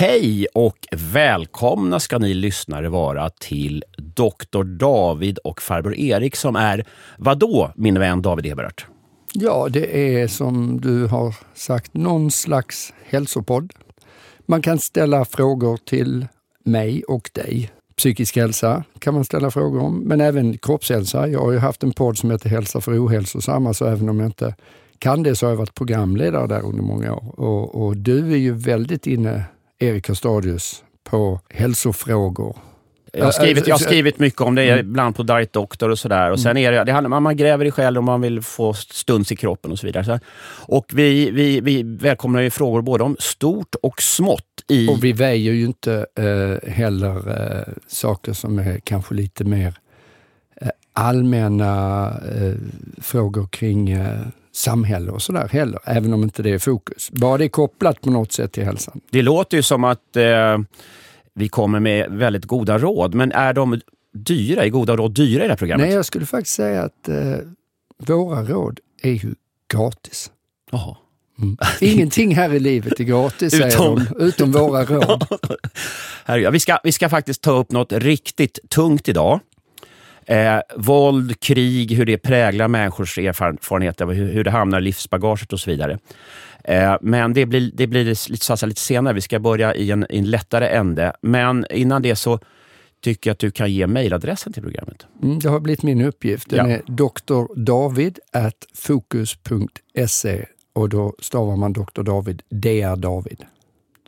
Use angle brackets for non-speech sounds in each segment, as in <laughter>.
Hej och välkomna ska ni lyssnare vara till Dr. David och farbror Erik som är, vadå min vän David Eberhardt? Ja, det är som du har sagt någon slags hälsopodd. Man kan ställa frågor till mig och dig. Psykisk hälsa kan man ställa frågor om, men även kroppshälsa. Jag har ju haft en podd som heter Hälsa för ohälsosamma, så även om jag inte kan det så har jag varit programledare där under många år. Och, och du är ju väldigt inne, Erik Hörstadius, på hälsofrågor. Jag har, skrivit, jag har skrivit mycket om det, mm. ibland på Diet Doctor och sådär. Och sen är det, det handlar, man gräver i själ om man vill få stuns i kroppen och så vidare. Och vi, vi, vi välkomnar ju frågor både om stort och smått. I... Och vi väjer ju inte eh, heller eh, saker som är kanske lite mer eh, allmänna eh, frågor kring eh, samhälle och sådär heller, även om inte det är fokus. Bara det är kopplat på något sätt till hälsan. Det låter ju som att eh, vi kommer med väldigt goda råd, men är de dyra? Är goda råd dyra i det här programmet? Nej, jag skulle faktiskt säga att eh, våra råd är ju gratis. Jaha. Mm. Ingenting här i livet är gratis, utom... säger de, utom våra råd. <laughs> vi, ska, vi ska faktiskt ta upp något riktigt tungt idag. Eh, våld, krig, hur det präglar människors erfarenheter, hur, hur det hamnar i livsbagaget och så vidare. Eh, men det blir, det blir lite, så lite senare. Vi ska börja i en, i en lättare ände. Men innan det så tycker jag att du kan ge mejladressen till programmet. Mm, det har blivit min uppgift. Den ja. är drdavid.fokus.se och då stavar man Dr. David, DR David.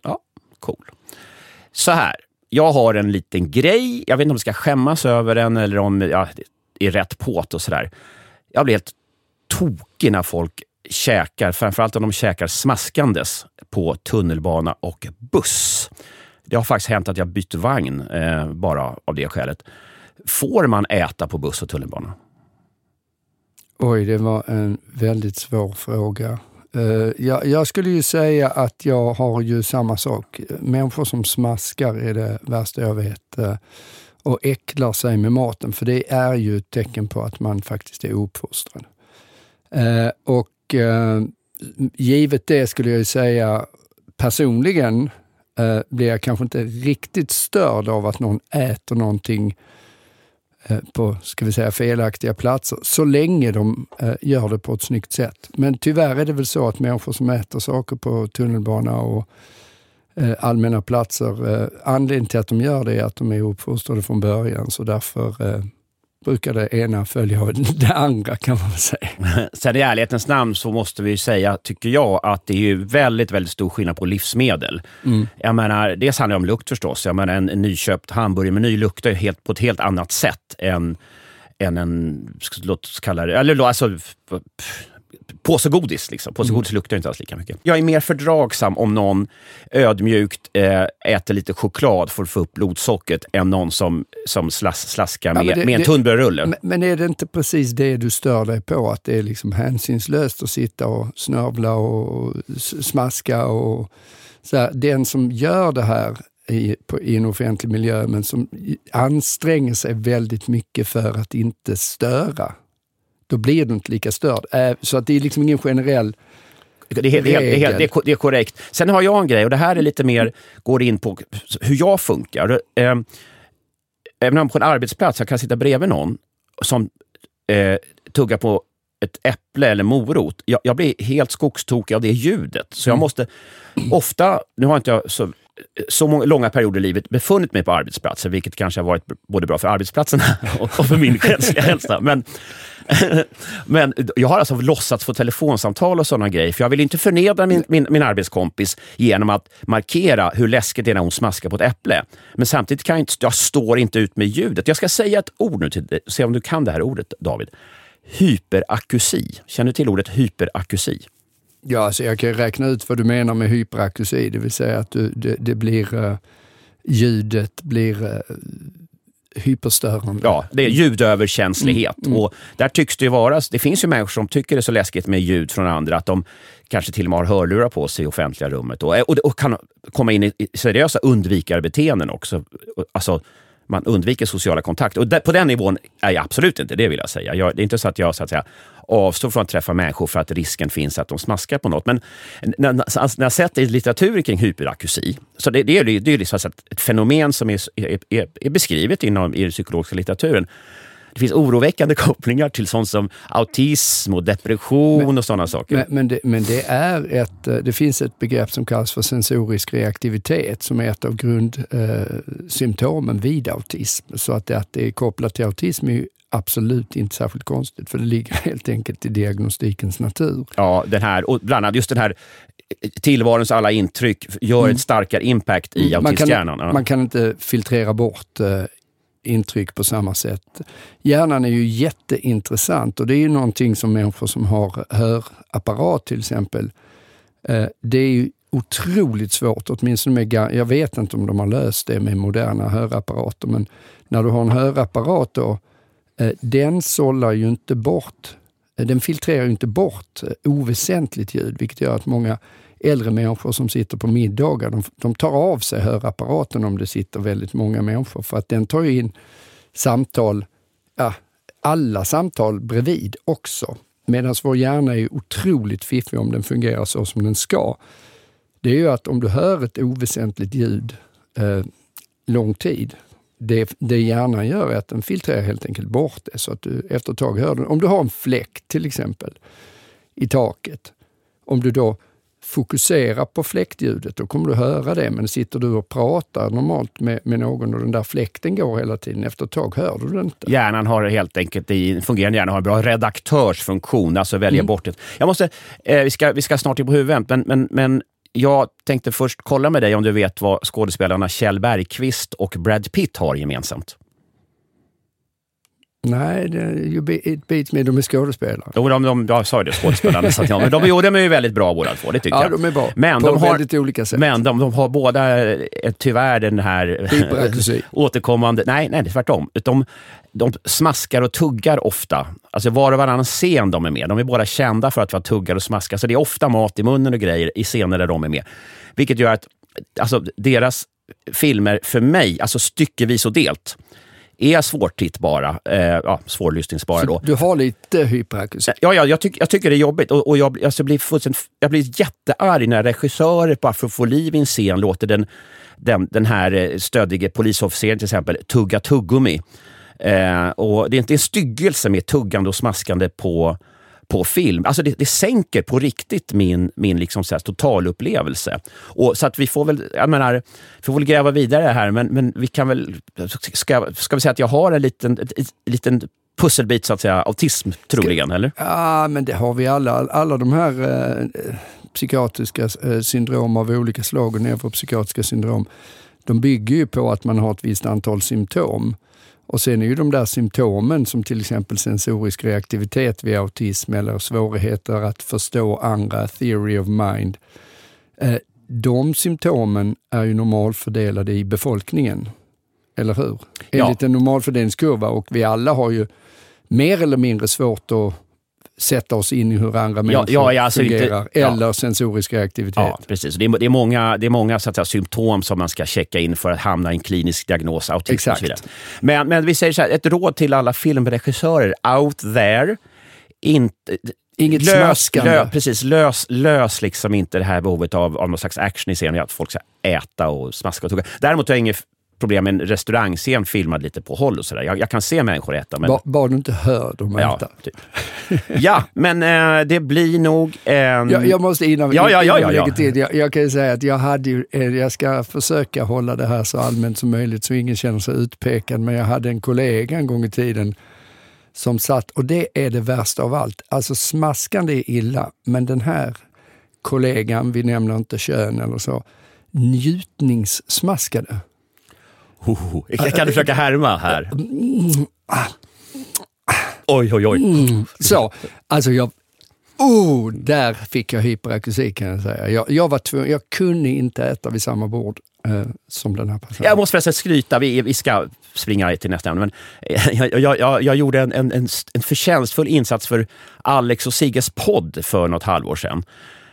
Ja, cool. Så här, jag har en liten grej. Jag vet inte om jag ska skämmas över den eller om jag är rätt påt och sådär. Jag blir helt tokig när folk käkar, framförallt om de käkar smaskandes på tunnelbana och buss. Det har faktiskt hänt att jag bytt vagn eh, bara av det skälet. Får man äta på buss och tunnelbana? Oj, det var en väldigt svår fråga. Eh, jag, jag, skulle ju säga att jag har ju samma sak. Människor som smaskar är det värsta jag vet. Eh, och äcklar sig med maten, för det är ju ett tecken på att man faktiskt är ouppfostrad. Eh, och givet det skulle jag säga personligen blir jag kanske inte riktigt störd av att någon äter någonting Eh, på ska vi säga, felaktiga platser, så länge de eh, gör det på ett snyggt sätt. Men tyvärr är det väl så att människor som äter saker på tunnelbana och eh, allmänna platser, anledningen till att de gör det är att de är uppfostrade från början, så därför brukar det ena följa <laughs> det andra kan man säga. <laughs> Sen i ärlighetens namn så måste vi säga, tycker jag, att det är ju väldigt, väldigt stor skillnad på livsmedel. Mm. Jag menar, dels handlar det om lukt förstås. Jag menar, en, nyköpt hamburgermeny luktar helt, på ett helt annat sätt än, än en, låt oss kalla det, eller alltså, påsegodis. Liksom. Påsegodis mm. luktar inte alls lika mycket. Jag är mer fördragsam om någon ödmjukt eh, äter lite choklad för att få upp blodsockret än någon som, som slas, slaskar med, ja, det, med en tunnbrödsrulle. Men, men är det inte precis det du stör dig på? Att det är liksom hänsynslöst att sitta och snörvla och smaska och så här, Den som gör det här i, på, i en offentlig miljö men som anstränger sig väldigt mycket för att inte störa då blir du inte lika störd. Äh, så att det är liksom ingen generell det är, det, är, det, är, det är, korrekt. Sen har jag en grej och det här är lite mer, går in på hur jag funkar. Eh, även om på en arbetsplats jag kan sitta bredvid någon som eh, tuggar på ett äpple eller morot. Jag, jag blir helt skogstokig av det ljudet. Så jag mm. måste ofta, nu har inte jag så så många, långa perioder i livet befunnit mig på arbetsplatser, vilket kanske har varit både bra för arbetsplatserna <laughs> och, och för min själsliga hälsa. Men, <laughs> men jag har alltså låtsats få telefonsamtal och sådana grejer, för jag vill inte förnedra min, min, min arbetskompis genom att markera hur läskigt det är när hon smaskar på ett äpple. Men samtidigt kan jag inte, jag står inte ut med ljudet. Jag ska säga ett ord nu till dig, se om du kan det här ordet, David. Hyperakusi. Känner du till ordet hyperakusi? Ja, alltså jag kan räkna ut vad du menar med hyperakusi, det vill säga att du, det, det, blir uh, ljudet blir uh, hyperstörande. Ja, det är ljudöverkänslighet. Mm, mm. Och där tycks det vara, det finns ju människor som tycker det är så läskigt med ljud från andra att de kanske till och med har hörlurar på sig i offentliga rummet och, och, och kan komma in i seriösa undvikarbeteenden också. Alltså, man undviker sociala kontakter. Och där, på den nivån är jag absolut inte, det vill jag säga. Jag, det är inte så att jag så att säga, avstår från att träffa människor för att risken finns att de smaskar på något. Men när, när jag sett i litteratur kring hyperakusi, så det, det är, det är liksom ett, fenomen som är, är, är beskrivet inom i den psykologiska litteraturen det finns oroväckande <laughs> kopplingar till sånt som autism och depression men, och sådana saker. Men, men, det, men det, är ett, eh, det finns ett begrepp som kallas för sensorisk reaktivitet som är ett av grundsymptomen eh, vid autism. Så att det, att det är kopplat till autism är absolut inte särskilt konstigt, för det ligger <laughs> helt enkelt i diagnostikens natur. Ja, den här, och bland annat just den här tillvarons alla intryck gör mm. ett starkare impact i autisthjärnan. Man, man kan inte filtrera bort eh, intryck på samma sätt. Hjärnan är ju jätteintressant och det är ju någonting som människor som har hörapparat till exempel, eh, det är ju otroligt svårt, åtminstone med, jag vet inte om de har löst det med moderna hörapparater, men när du har en hörapparat då, eh, Eh, den sållar ju inte bort, eh, den filtrerar ju inte bort eh, oväsentligt ljud, vilket gör att många äldre människor som sitter på middagar, de, de tar av sig hörapparaten om det sitter väldigt många människor för att den tar in samtal, ja, alla samtal bredvid också. Medan vår hjärna är otroligt fiffig om den fungerar så som den ska. Det är ju att om du hör ett oväsentligt ljud eh, lång tid, det, det hjärnan gör är att den filtrerar helt enkelt bort det så att du efter ett tag hör det. Om du har en fläkt till exempel i taket, om du då fokusera på fläktljudet, då kommer du höra det. Men sitter du och pratar normalt med, med någon och den där fläkten går hela tiden, efter ett tag hör du den inte. Hjärnan har helt enkelt, en fungerande hjärna, har en bra redaktörsfunktion, alltså välja mm. bort det. Jag måste, eh, vi, ska, vi ska snart in på huvudet, men, men, men jag tänkte först kolla med dig om du vet vad skådespelarna Kjell Bergqvist och Brad Pitt har gemensamt. Nej, det, it beats me. De är skådespelare. Jo, de, de, jag sa det, skådespelarna. så att, men de, jo, de är ju väldigt bra båda två, det tycker ja, jag. Ja, de är bra. Men på de har, väldigt olika sätt. Men de, de har båda eh, tyvärr den här <laughs> återkommande... Nej, nej, tvärtom. De, de smaskar och tuggar ofta. Alltså var och varannan scen de är med. De är båda kända för att vara tuggar och smaska. Så det är ofta mat i munnen och grejer i scener där de är med. Vilket gör att alltså, deras filmer, för mig, alltså styckevis och delt, är svårtittbara, eh, ja, svårlyssningsbara. Då. Du har lite hyperakusi? Ja, ja jag, tyck, jag tycker det är jobbigt och, och jag, alltså, blir jag blir jättearg när regissörer bara för att få liv i en scen låter den, den, den här eh, stöddige polisofficeren till exempel tugga tuggummi. Eh, och det är inte en styggelse med tuggande och smaskande på på film. Alltså det, det sänker på riktigt min, min liksom så här totalupplevelse. Och, så att vi får väl, jag menar, vi får väl gräva vidare här, men, men vi kan väl, ska, ska vi säga att jag har en liten, en, liten pusselbit, så att säga, autism troligen, ska, eller? Ja, men det har vi alla. Alla de här eh, psykiatriska eh, syndrom av olika slag och neuropsykiatriska syndrom, de bygger ju på att man har ett visst antal symptom. Och sen är ju de där symptomen som till exempel sensorisk reaktivitet vid autism eller svårigheter att förstå andra, theory of mind. Eh, de symptomen är ju normalfördelade i befolkningen. Eller hur? Ja. Enligt en normalfördelningskurva och vi alla har ju mer eller mindre svårt att sätta oss in i hur andra människor ja, ja, alltså fungerar, inte, eller ja. sensorisk reaktivitet. Ja, precis. Det är, det är många, det är många så att säga, symptom som man ska checka in för att hamna i en klinisk diagnos, autism Exakt. och så vidare. Men, men vi säger så här, ett råd till alla filmregissörer out there. Inte, Inget lös, smaskande. Lö, precis, lös, lös liksom inte det här behovet av, av någon slags action i scenen, att folk ska äta och smaska och tugga. Däremot har jag inget problem med en restaurangscen filmad lite på håll och sådär. Jag, jag, kan se människor äta. Men... Bara, bara du inte hör dem äta. Ja, typ. ja men eh, det blir nog... Eh... Jag, jag, måste innan, ja, ja, ja, ja, ja. till, jag, jag, kan säga att jag hade ju, eh, jag ska försöka hålla det här så allmänt som möjligt så ingen känner sig utpekad, men jag hade en kollega en gång i tiden som satt, och det är det värsta av allt. Alltså smaskande är illa, men den här kollegan, vi nämner inte kön eller så, njutningssmaskade. Oh, kan du försöka härma här? Oj, oj, oj. Så, alltså jag... Oh, där fick jag hyperakusi kan jag säga. Jag, jag, var tvungen, jag kunde inte äta vid samma bord eh, som den här personen. Jag måste förresten skryta, vi, vi ska springa till nästa ämne, men jag, jag, jag, jag gjorde en, en, en, en förtjänstfull insats för Alex och Sigges podd för något halvår sedan.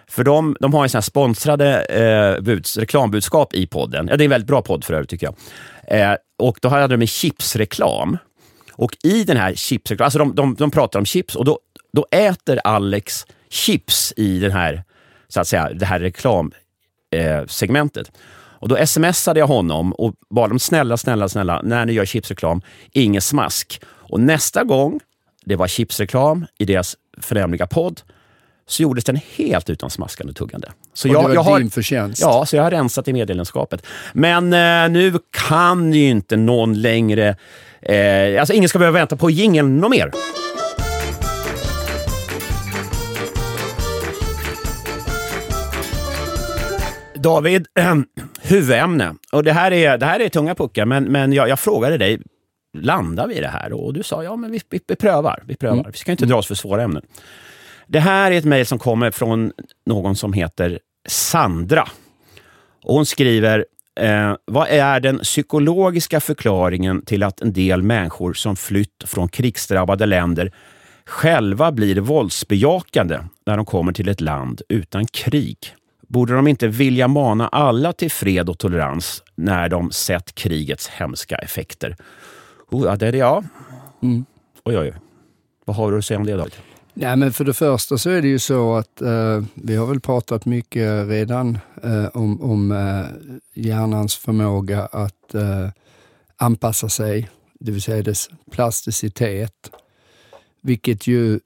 För de, de har en sån här sponsrade eh, buds, reklambudskap i podden. Ja, det är en väldigt bra podd för övrigt tycker jag. Eh, och då hade de en chipsreklam. Och i den här chipsreklamen, alltså de, de, de pratar om chips och då, då äter Alex chips i den här, så att säga, det här reklamsegmentet. Eh, och då smsade jag honom och bad dem snälla, snälla, snälla, när ni gör chipsreklam, ingen smask. Och nästa gång det var chipsreklam i deras förnämliga podd, så gjordes den helt utan smaskande och tuggande. Så och jag, det var jag har, din förtjänst? Ja, så jag har rensat i meddelandeskapet. Men eh, nu kan ju inte någon längre... Eh, alltså ingen ska behöva vänta på jingeln något mer. David, äh, <clears throat> huvudämne. Och det här är, det här är tunga puckar, men, men jag, jag frågade dig, landar vi i det här? Och du sa, ja men vi, vi, vi prövar. Vi, prövar. Mm. vi ska inte dra oss för svåra ämnen. Det här är ett mejl som kommer från någon som heter Sandra. Och hon skriver, eh, vad är den psykologiska förklaringen till att en del människor som flytt från krigsdrabbade länder själva blir våldsbejakande när de kommer till ett land utan krig? Borde de inte vilja mana alla till fred och tolerans när de sett krigets hemska effekter? Oh, ja, det är det ja. Mm. Oj, oj. Vad har du att säga om det då? Nej, men för det första så är det ju så att eh, vi har väl pratat mycket redan eh, om, om eh, hjärnans förmåga att eh, anpassa sig, det vill säga dess plasticitet. Vilket ju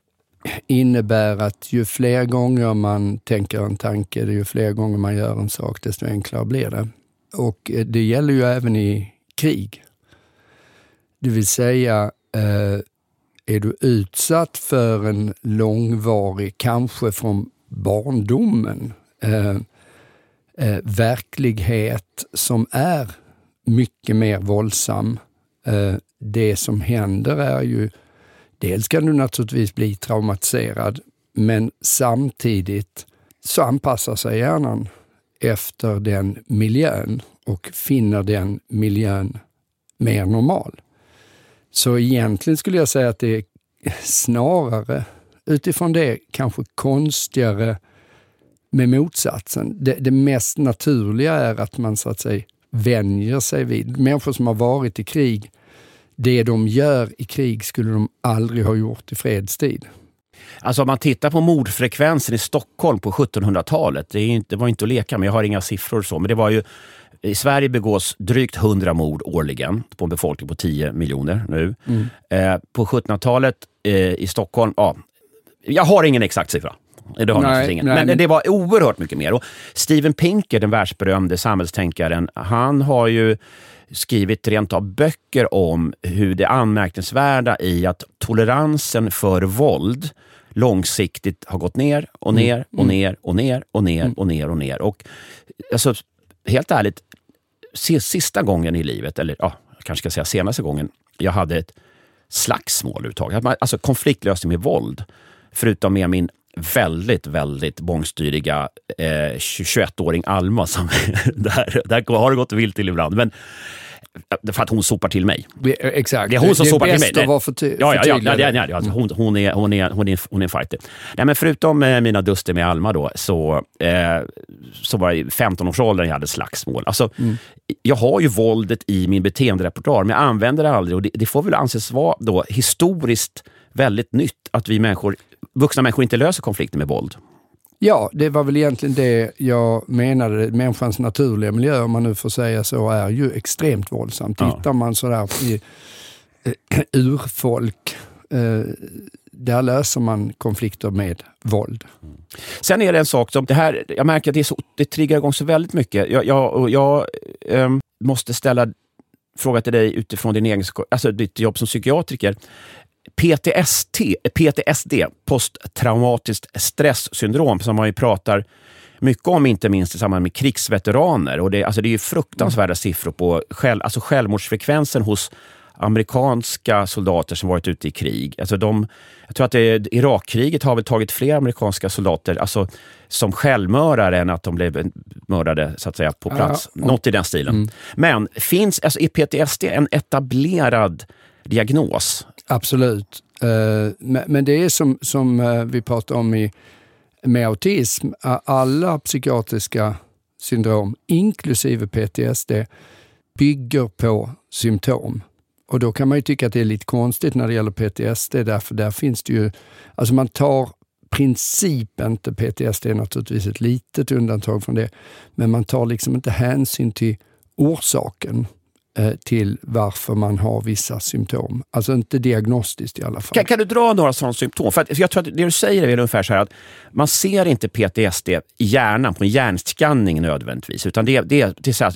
innebär att ju fler gånger man tänker en tanke, ju fler gånger man gör en sak, desto enklare blir det. Och eh, det gäller ju även i krig. Det vill säga, eh, är du utsatt för en långvarig, kanske från barndomen, eh, eh, verklighet som är mycket mer våldsam. Eh, det som händer är ju, dels kan du naturligtvis bli traumatiserad, men samtidigt så anpassar sig hjärnan efter den miljön och finner den miljön mer normal. Så egentligen skulle jag säga att det är snarare utifrån det kanske konstigare med motsatsen. Det, det mest naturliga är att man så att säga vänjer sig vid. Människor som har varit i krig, det de gör i krig skulle de aldrig ha gjort i fredstid. Alltså om man tittar på mordfrekvensen i Stockholm på 1700-talet, det, det var inte att leka med, jag har inga siffror så, men det var ju i Sverige begås drygt 100 mord årligen på en befolkning på 10 miljoner nu. Mm. Eh, på 1700-talet eh, i Stockholm, ja, jag har ingen exakt siffra. Det har nej, ingen. Men det var oerhört mycket mer. Och Steven Pinker, den världsberömde samhällstänkaren, han har ju skrivit rent av böcker om hur det anmärkningsvärda i att toleransen för våld långsiktigt har gått ner och ner mm. och ner och ner och ner mm. och ner och ner. Och alltså, helt ärligt, sista gången i livet, eller ja, jag kanske ska säga senaste gången, jag hade ett slagsmål överhuvudtaget. Alltså konfliktlösning med våld. Förutom med min väldigt, väldigt bångstyriga eh, 21-åring Alma. Som <laughs> där, där har det gått vilt till ibland. Men för att hon sopar till mig. Exakt. Det är hon som sopar till mig. Det är bäst att vara ja, ja, ja, ja, ja, hon, hon, är, hon, är, hon, är, hon är en fighter. Nej, men förutom eh, mina duster med Alma då, så, eh, så var det i 15-årsåldern jag hade slagsmål. Alltså, mm. Jag har ju våldet i min beteenderepertoar, men jag använder det aldrig. Och det, det får väl anses vara då historiskt väldigt nytt att vi människor, vuxna människor inte löser konflikter med våld. Ja, det var väl egentligen det jag menade. Människans naturliga miljö, om man nu får säga så, är ju extremt våldsam. Ja. Tittar man sådär i uh, urfolk, uh, där löser man konflikter med våld. Sen är det en sak som, det här, jag märker att det, så, det triggar igång så väldigt mycket. Jag, jag, jag um, måste ställa fråga till dig utifrån din egen, alltså ditt jobb som psykiatriker. PTSD, PTSD, posttraumatiskt stresssyndrom, som man ju pratar mycket om, inte minst i samband med krigsveteraner. Och det, alltså det är ju fruktansvärda mm. siffror på själv, alltså självmordsfrekvensen hos amerikanska soldater som varit ute i krig. Alltså de, jag tror att det, Irakkriget har väl tagit fler amerikanska soldater alltså, som självmördare än att de blev mördade så att säga, på plats. Ja, Något i den stilen. Mm. Men finns, alltså, är PTSD en etablerad diagnos? Absolut. Eh, men det är som, som eh, vi pratade om i med autism, alla psykiatriska syndrom, inklusive PTSD, bygger på symptom. Och då kan man ju tycka att det är lite konstigt när det gäller PTSD, därför där finns det ju, alltså man tar princip inte, PTSD är naturligtvis ett litet undantag från det, men man tar liksom inte hänsyn till orsaken Eh, till varför man har vissa symptom. Alltså inte diagnostiskt i alla fall. Kan, kan du dra några sådana symptom? För, jag tror att det du säger är ungefär så här att man ser inte PTSD i hjärnan på en hjärnskanning nödvändigtvis, utan det, det, det är så här,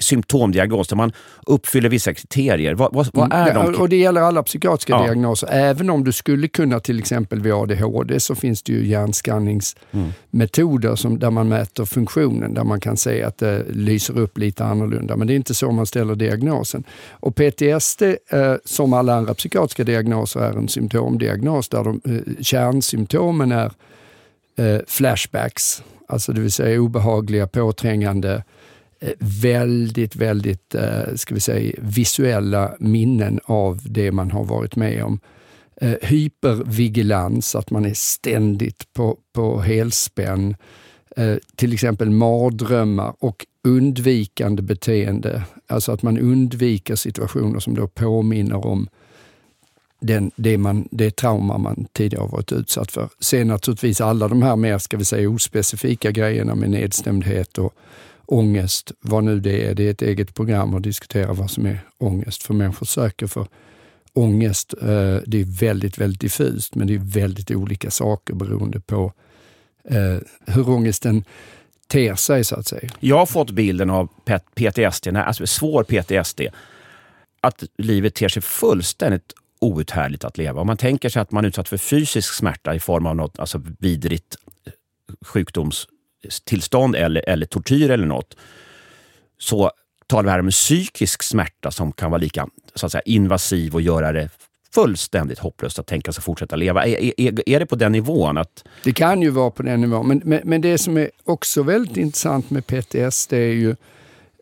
symptomdiagnos där man uppfyller vissa kriterier. Vad, vad, vad är mm. de? Och det gäller alla psykiatriska ja. diagnoser. Även om du skulle kunna till exempel vid ADHD så finns det ju hjärnskanningsmetoder som, där man mäter funktionen, där man kan se att det lyser upp lite annorlunda. Men det är inte så man ställer diagnosen. Och PTSD, eh, som alla andra psykiatriska diagnoser, är en symptomdiagnos där de, eh, kärnsymptomen är eh, flashbacks, alltså det vill säga obehagliga, påträngande Eh, väldigt, väldigt eh, ska vi säga, visuella minnen av det man har varit med om. Eh, hypervigilans, att man är ständigt på, på helspänn. Till exempel mardrömmar och undvikande beteende. Alltså att man undviker situationer som då påminner om den, det, man, det trauma man tidigare varit utsatt för. Sen naturligtvis alla de här mer, ska vi säga, ospecifika grejerna med nedstämdhet och ångest, vad nu det är. Det är ett eget program att diskutera vad som är ångest. För människor söker för ångest. Eh, det är väldigt, väldigt diffust, men det är väldigt olika saker beroende på eh, hur ångesten ter sig så att säga. Jag har fått bilden av PTSD, alltså svår PTSD, att livet ter sig fullständigt outhärdligt att leva. Om man tänker sig att man är utsatt för fysisk smärta i form av något alltså vidrigt eh, sjukdoms tillstånd eller, eller tortyr eller något, så talar vi här om psykisk smärta som kan vara lika så att säga, invasiv och göra det fullständigt hopplöst att tänka sig fortsätta leva. Är, är, är det på den nivån? Att... Det kan ju vara på den nivån, men, men, men det som är också väldigt intressant med PTS, det är ju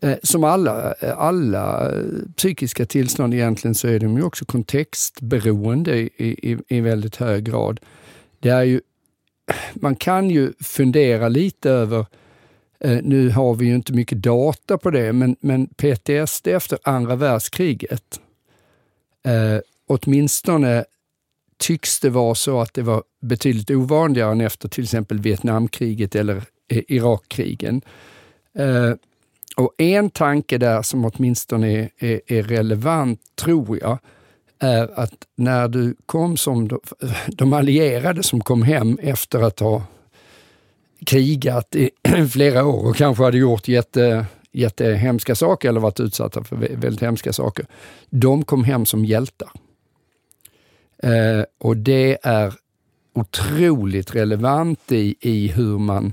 eh, som alla, eh, alla eh, psykiska tillstånd egentligen så är de ju också kontextberoende i, i, i väldigt hög grad. Det är ju man kan ju fundera lite över, eh, nu har vi ju inte mycket data på det, men, men PTSD efter andra världskriget, eh, åtminstone tycks det vara så att det var betydligt ovanligare än efter till exempel Vietnamkriget eller eh, Irakkrigen. Eh, och en tanke där som åtminstone är, är, är relevant, tror jag, är att när du kom som de, de allierade som kom hem efter att ha krigat i <clears throat> flera år och kanske hade gjort jätte, jättehemska saker eller varit utsatta för väldigt hemska saker. De kom hem som hjältar. Eh, och det är otroligt relevant i, i hur man eh,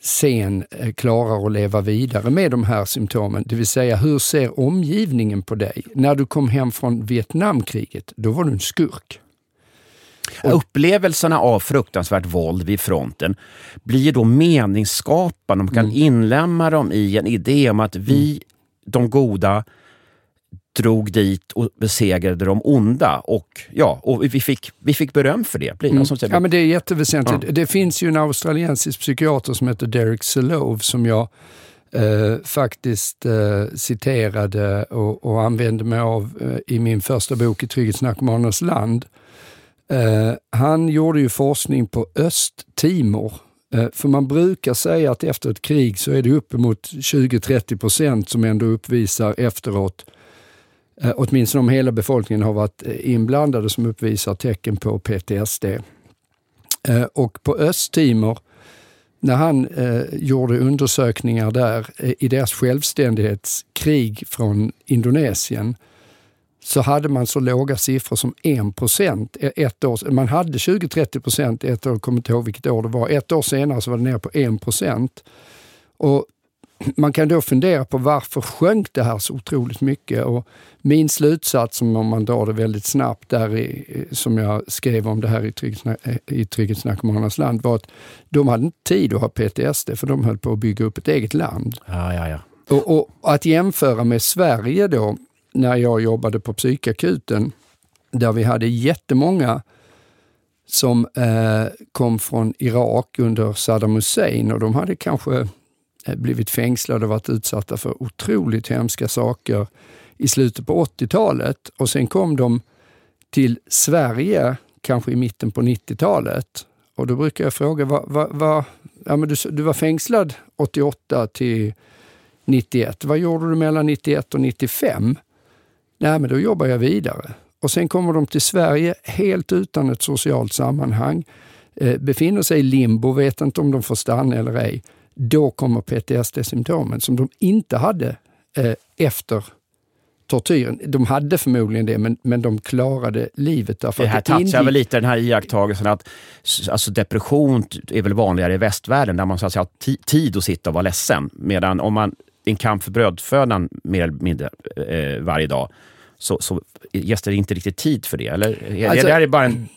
sen eh, klarar att leva vidare med de här symptomen. Det vill säga, hur ser omgivningen på dig? När du kom hem från Vietnamkriget, då var du en skurk. Och Upplevelserna av fruktansvärt våld vid fronten blir då meningsskapande. Man kan mm. inlämna dem i en idé om att vi, mm. de goda, drog dit och besegrade de onda. Och, ja, och vi, fick, vi fick beröm för det. Mm. Ja, men det är jätteväsentligt. Ja. Det finns ju en australiensisk psykiater som heter Derek Selove som jag eh, faktiskt eh, citerade och, och, använde mig av eh, i min första bok I trygghetsnarkomanernas land. Eh, han gjorde ju forskning på Östtimor eh, för man brukar säga att efter ett krig så är det uppemot 20-30 procent som ändå uppvisar efteråt eh, åtminstone om hela befolkningen har varit eh, inblandade, som uppvisar tecken på PTSD. Eh, och på Östtimor, när han eh, gjorde undersökningar där eh, i deras självständighetskrig från Indonesien, så hade man så låga siffror som 1 procent eh, ett år. Man hade 20-30 procent ett år, jag kommer inte ihåg vilket år det var. Ett år senare så var det ner på 1 procent. Och man kan då fundera på varför sjönk det här så otroligt mycket? Och min slutsats, om man drar det väldigt snabbt, där i, som jag skrev om det här i, Trygghetsnarkomanernas land, var att de hade inte tid att ha PTSD, för de höll på att bygga upp ett eget land. Ja, ja, ja. Och, och att jämföra med Sverige då, när jag jobbade på psykakuten, där vi hade jättemånga som eh, kom från Irak under Saddam Hussein och de hade kanske Eh, blivit fängslade och varit utsatta för otroligt hemska saker i slutet på 80-talet och sen kom de till Sverige, kanske i mitten på 90-talet. Och då brukar jag fråga, va, va, va, ja, men du, du var fängslad 88 till 91. Vad gjorde du mellan 91 och 95? Nej, men då jobbar jag vidare. Och sen kommer de till Sverige helt utan ett socialt sammanhang, eh, befinner sig i limbo, vet inte om de får stanna eller ej. Då kommer PTSD-symptomen som de inte hade eh, efter tortyren. De hade förmodligen det, men, men de klarade livet. Därför det här tatsar väl lite den här iakttagelsen att alltså depression är väl vanligare i västvärlden, där man så att säga, har tid att sitta och vara ledsen. Medan om man en kamp för brödfödan mer eller mindre eh, varje dag, så, så ges det inte riktigt tid för det? Eller alltså, det här är bara en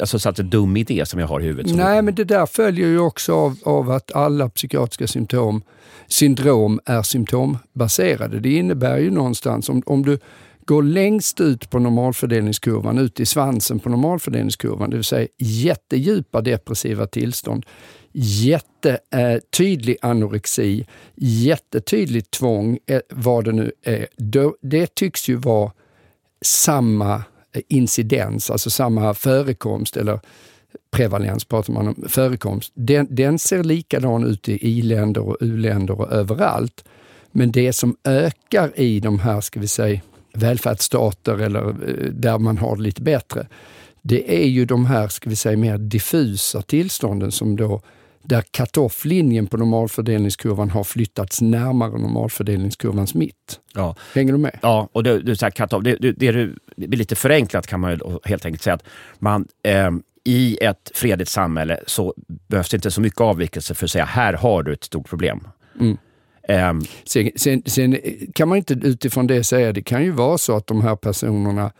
alltså, så att en dum idé som jag har i huvudet? Nej, men det där följer ju också av, av att alla psykiatriska symptom, syndrom är symptombaserade. Det innebär ju någonstans, om, om du går längst ut på normalfördelningskurvan, ut i svansen på normalfördelningskurvan, det vill säga jättedjupa depressiva tillstånd, jättetydlig anorexi, jättetydligt tvång, eh, vad det nu är. Det tycks ju vara samma eh, incidens, alltså samma förekomst eller prevalens pratar man om, förekomst. Den, den ser likadan ut i i-länder och u-länder och överallt. Men det som ökar i de här, ska vi säga, välfärdsstater eller eh, där man har det lite bättre, det är ju de här, ska vi säga, mer diffusa tillstånden som då där cut-off-linjen på normalfördelningskurvan har flyttats närmare normalfördelningskurvans mitt. Ja. Hänger du med? Ja, och det, så här, cut-off, det, det, det, det blir lite förenklat kan man helt enkelt säga att man eh, i ett fredligt samhälle så behövs det inte så mycket avvikelse för att säga här har du ett stort problem. Mm. Um, sen, sen, sen, kan man inte utifrån det säga, det kan ju vara så att de här personerna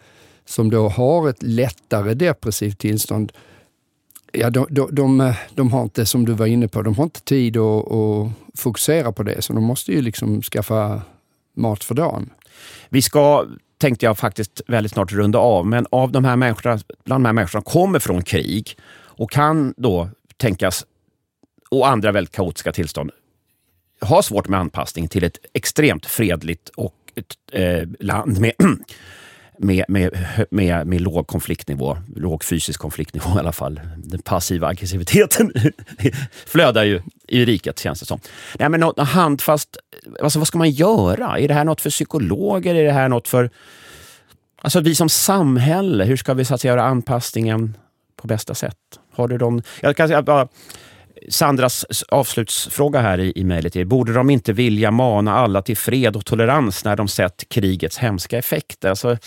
som då har ett lättare depressivt tillstånd Ja, de, de, de, eh, de, har inte, som du var inne på, de har inte tid att, att fokusera på det, så de måste ju liksom skaffa mat för dagen. Vi ska, tänkte jag faktiskt väldigt snart runda av, men av de här människorna, bland de här människorna kommer från krig och kan då tänkas, och andra väldigt kaotiska tillstånd, ha svårt med anpassning till ett extremt fredligt och ett, eh, land med <clears throat> eh, med, med, med, med låg konfliktnivå, låg fysisk konfliktnivå i alla fall. Den passiva aggressiviteten <laughs> flödar ju i riket känns det som. Nej, men något handfast, alltså, vad ska man göra? Är det här något för psykologer? Är det här något för alltså, vi som samhälle? Hur ska vi så att säga, göra anpassningen på bästa sätt? Har du de, jag kan säga, bara, Sandras avslutsfråga här i, i mejlet är, borde de inte vilja mana alla till fred och tolerans när de sett krigets hemska effekter? Alltså,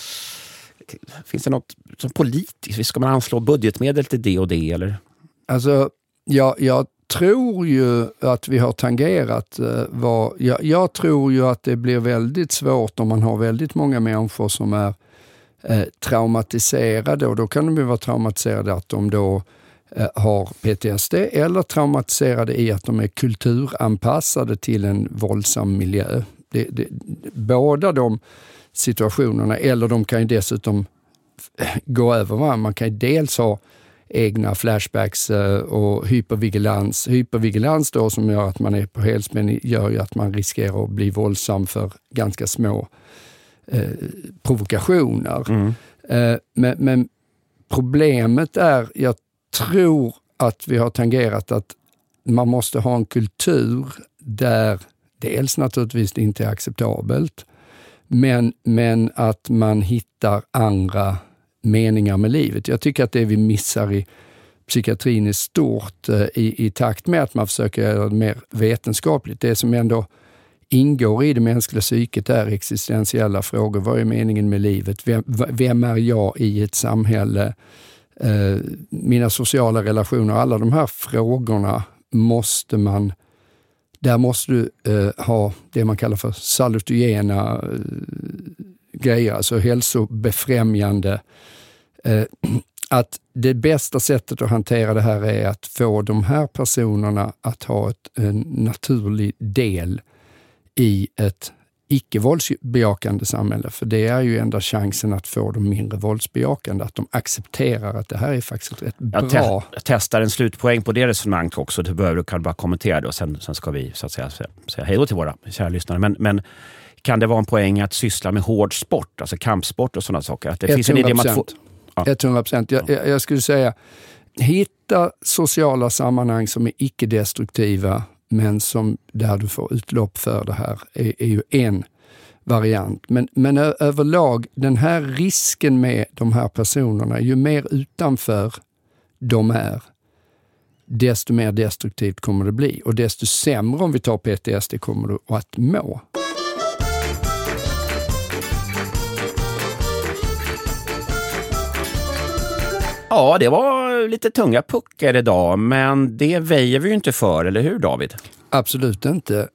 finns det något som politiskt, ska man anslå budgetmedel till det och det? Eller? Alltså, jag, jag tror ju att vi har tangerat eh, vad... Jag, jag, tror ju att det blir väldigt svårt om man har väldigt många människor som är eh, traumatiserade och då kan de ju vara traumatiserade att de då har PTSD eller traumatiserade i att de är kulturanpassade till en våldsam miljö. Det, det, båda de situationerna, eller de kan ju dessutom gå över varandra. Man kan ju dels ha egna flashbacks eh, och hypervigilans. Hypervigilans då som gör att man är på helspänn gör ju att man riskerar att bli våldsam för ganska små eh, provokationer. Mm. Eh, men, men, problemet är, jag tror att vi har tangerat att man måste ha en kultur där dels naturligtvis det inte är acceptabelt, men, men att man hittar andra meningar med livet. Jag tycker att det vi missar i psykiatrin är stort eh, i, i takt med att man försöker göra det mer vetenskapligt. Det som ändå ingår i det mänskliga psyket är existentiella frågor. Vad är meningen med livet? Vem, vem är jag i ett samhälle? Eh, mina sociala relationer, alla de här frågorna måste man där måste du eh, ha det man kallar för salutogena eh, grejer, alltså hälsobefrämjande. Eh, att det bästa sättet att hantera det här är att få de här personerna att ha ett, en naturlig del i ett icke-våldsbejakande samhälle. För det är ju enda chansen att få dem mindre våldsbejakande, att de accepterar att det här är faktiskt rätt bra. Jag, te jag testar en slutpoäng på det resonemanget också. Du behöver kan bara kommentera det och sen, sen ska vi så att säga, säga hej då till våra kära lyssnare. Men, men kan det vara en poäng att syssla med hård sport, alltså kampsport och sådana saker? Att det 100%. finns en idé att få... Ja. 100 procent. Jag, jag, skulle säga, hitta sociala sammanhang som är icke-destruktiva men som, där du får utlopp för det här, är, är ju en variant. Men, men överlag, den här risken med de här personerna, ju mer utanför de är, desto mer destruktivt kommer det bli. Och desto sämre, om vi tar PTSD, kommer du att må. Ja, det var lite tunga puckar idag, men det väjer vi ju inte för, eller hur David? Absolut inte. Eh,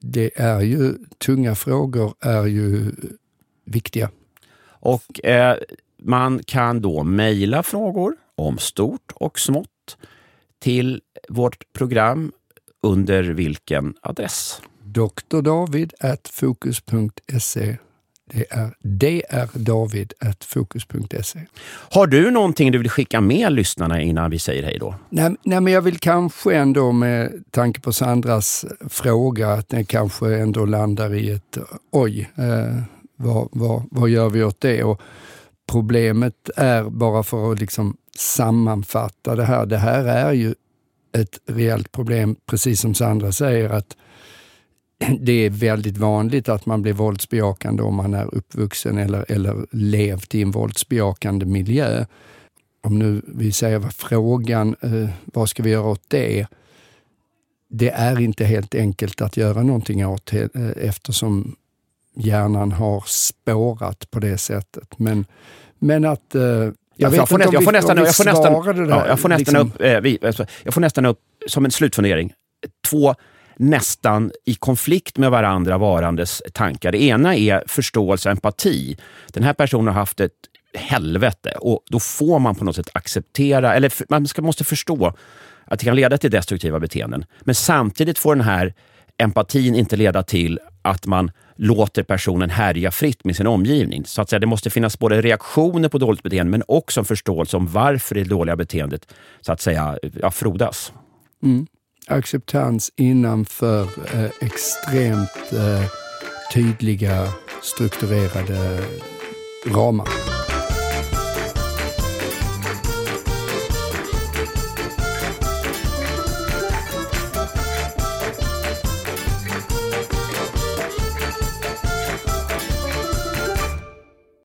det är ju, tunga frågor är ju viktiga. Och eh, man kan då mejla frågor om stort och smått till vårt program under vilken adress? drdavid.fokus.se det är drdavid.fokus.se. Har du någonting du vill skicka med lyssnarna innan vi säger hej då? Nej, nej, men jag vill kanske ändå med tanke på Sandras fråga att den kanske ändå landar i ett oj, eh, vad, vad, vad gör vi åt det? Och problemet är, bara för att liksom sammanfatta det här, det här är ju ett reellt problem, precis som Sandra säger, att <clears throat> det är väldigt vanligt att man blir våldsbejakande om man är uppvuxen eller, eller levt i en våldsbejakande miljö. Om nu vi säger vad frågan, eh, vad ska vi göra åt det? Det är inte helt enkelt att göra någonting åt eh, eftersom hjärnan har spårat på det sättet. Men, men att eh, jag, jag, får jag får nästan, jag får nästan, ja, jag får nästan liksom. upp, eh, vi, alltså, jag får nästan upp, som en slutfundering, två nästan i konflikt med varandra varandes tankar. Det ena är förståelse och empati. Den här personen har haft ett helvete och då får man på något sätt acceptera, eller man ska, måste förstå att det kan leda till destruktiva beteenden. Men samtidigt får den här empatin inte leda till att man låter personen härja fritt med sin omgivning. Så att säga, det måste finnas både reaktioner på dåligt beteende men också en förståelse om varför det dåliga beteendet så att säga ja, frodas. Mm acceptans innanför eh, extremt eh, tydliga strukturerade ramar.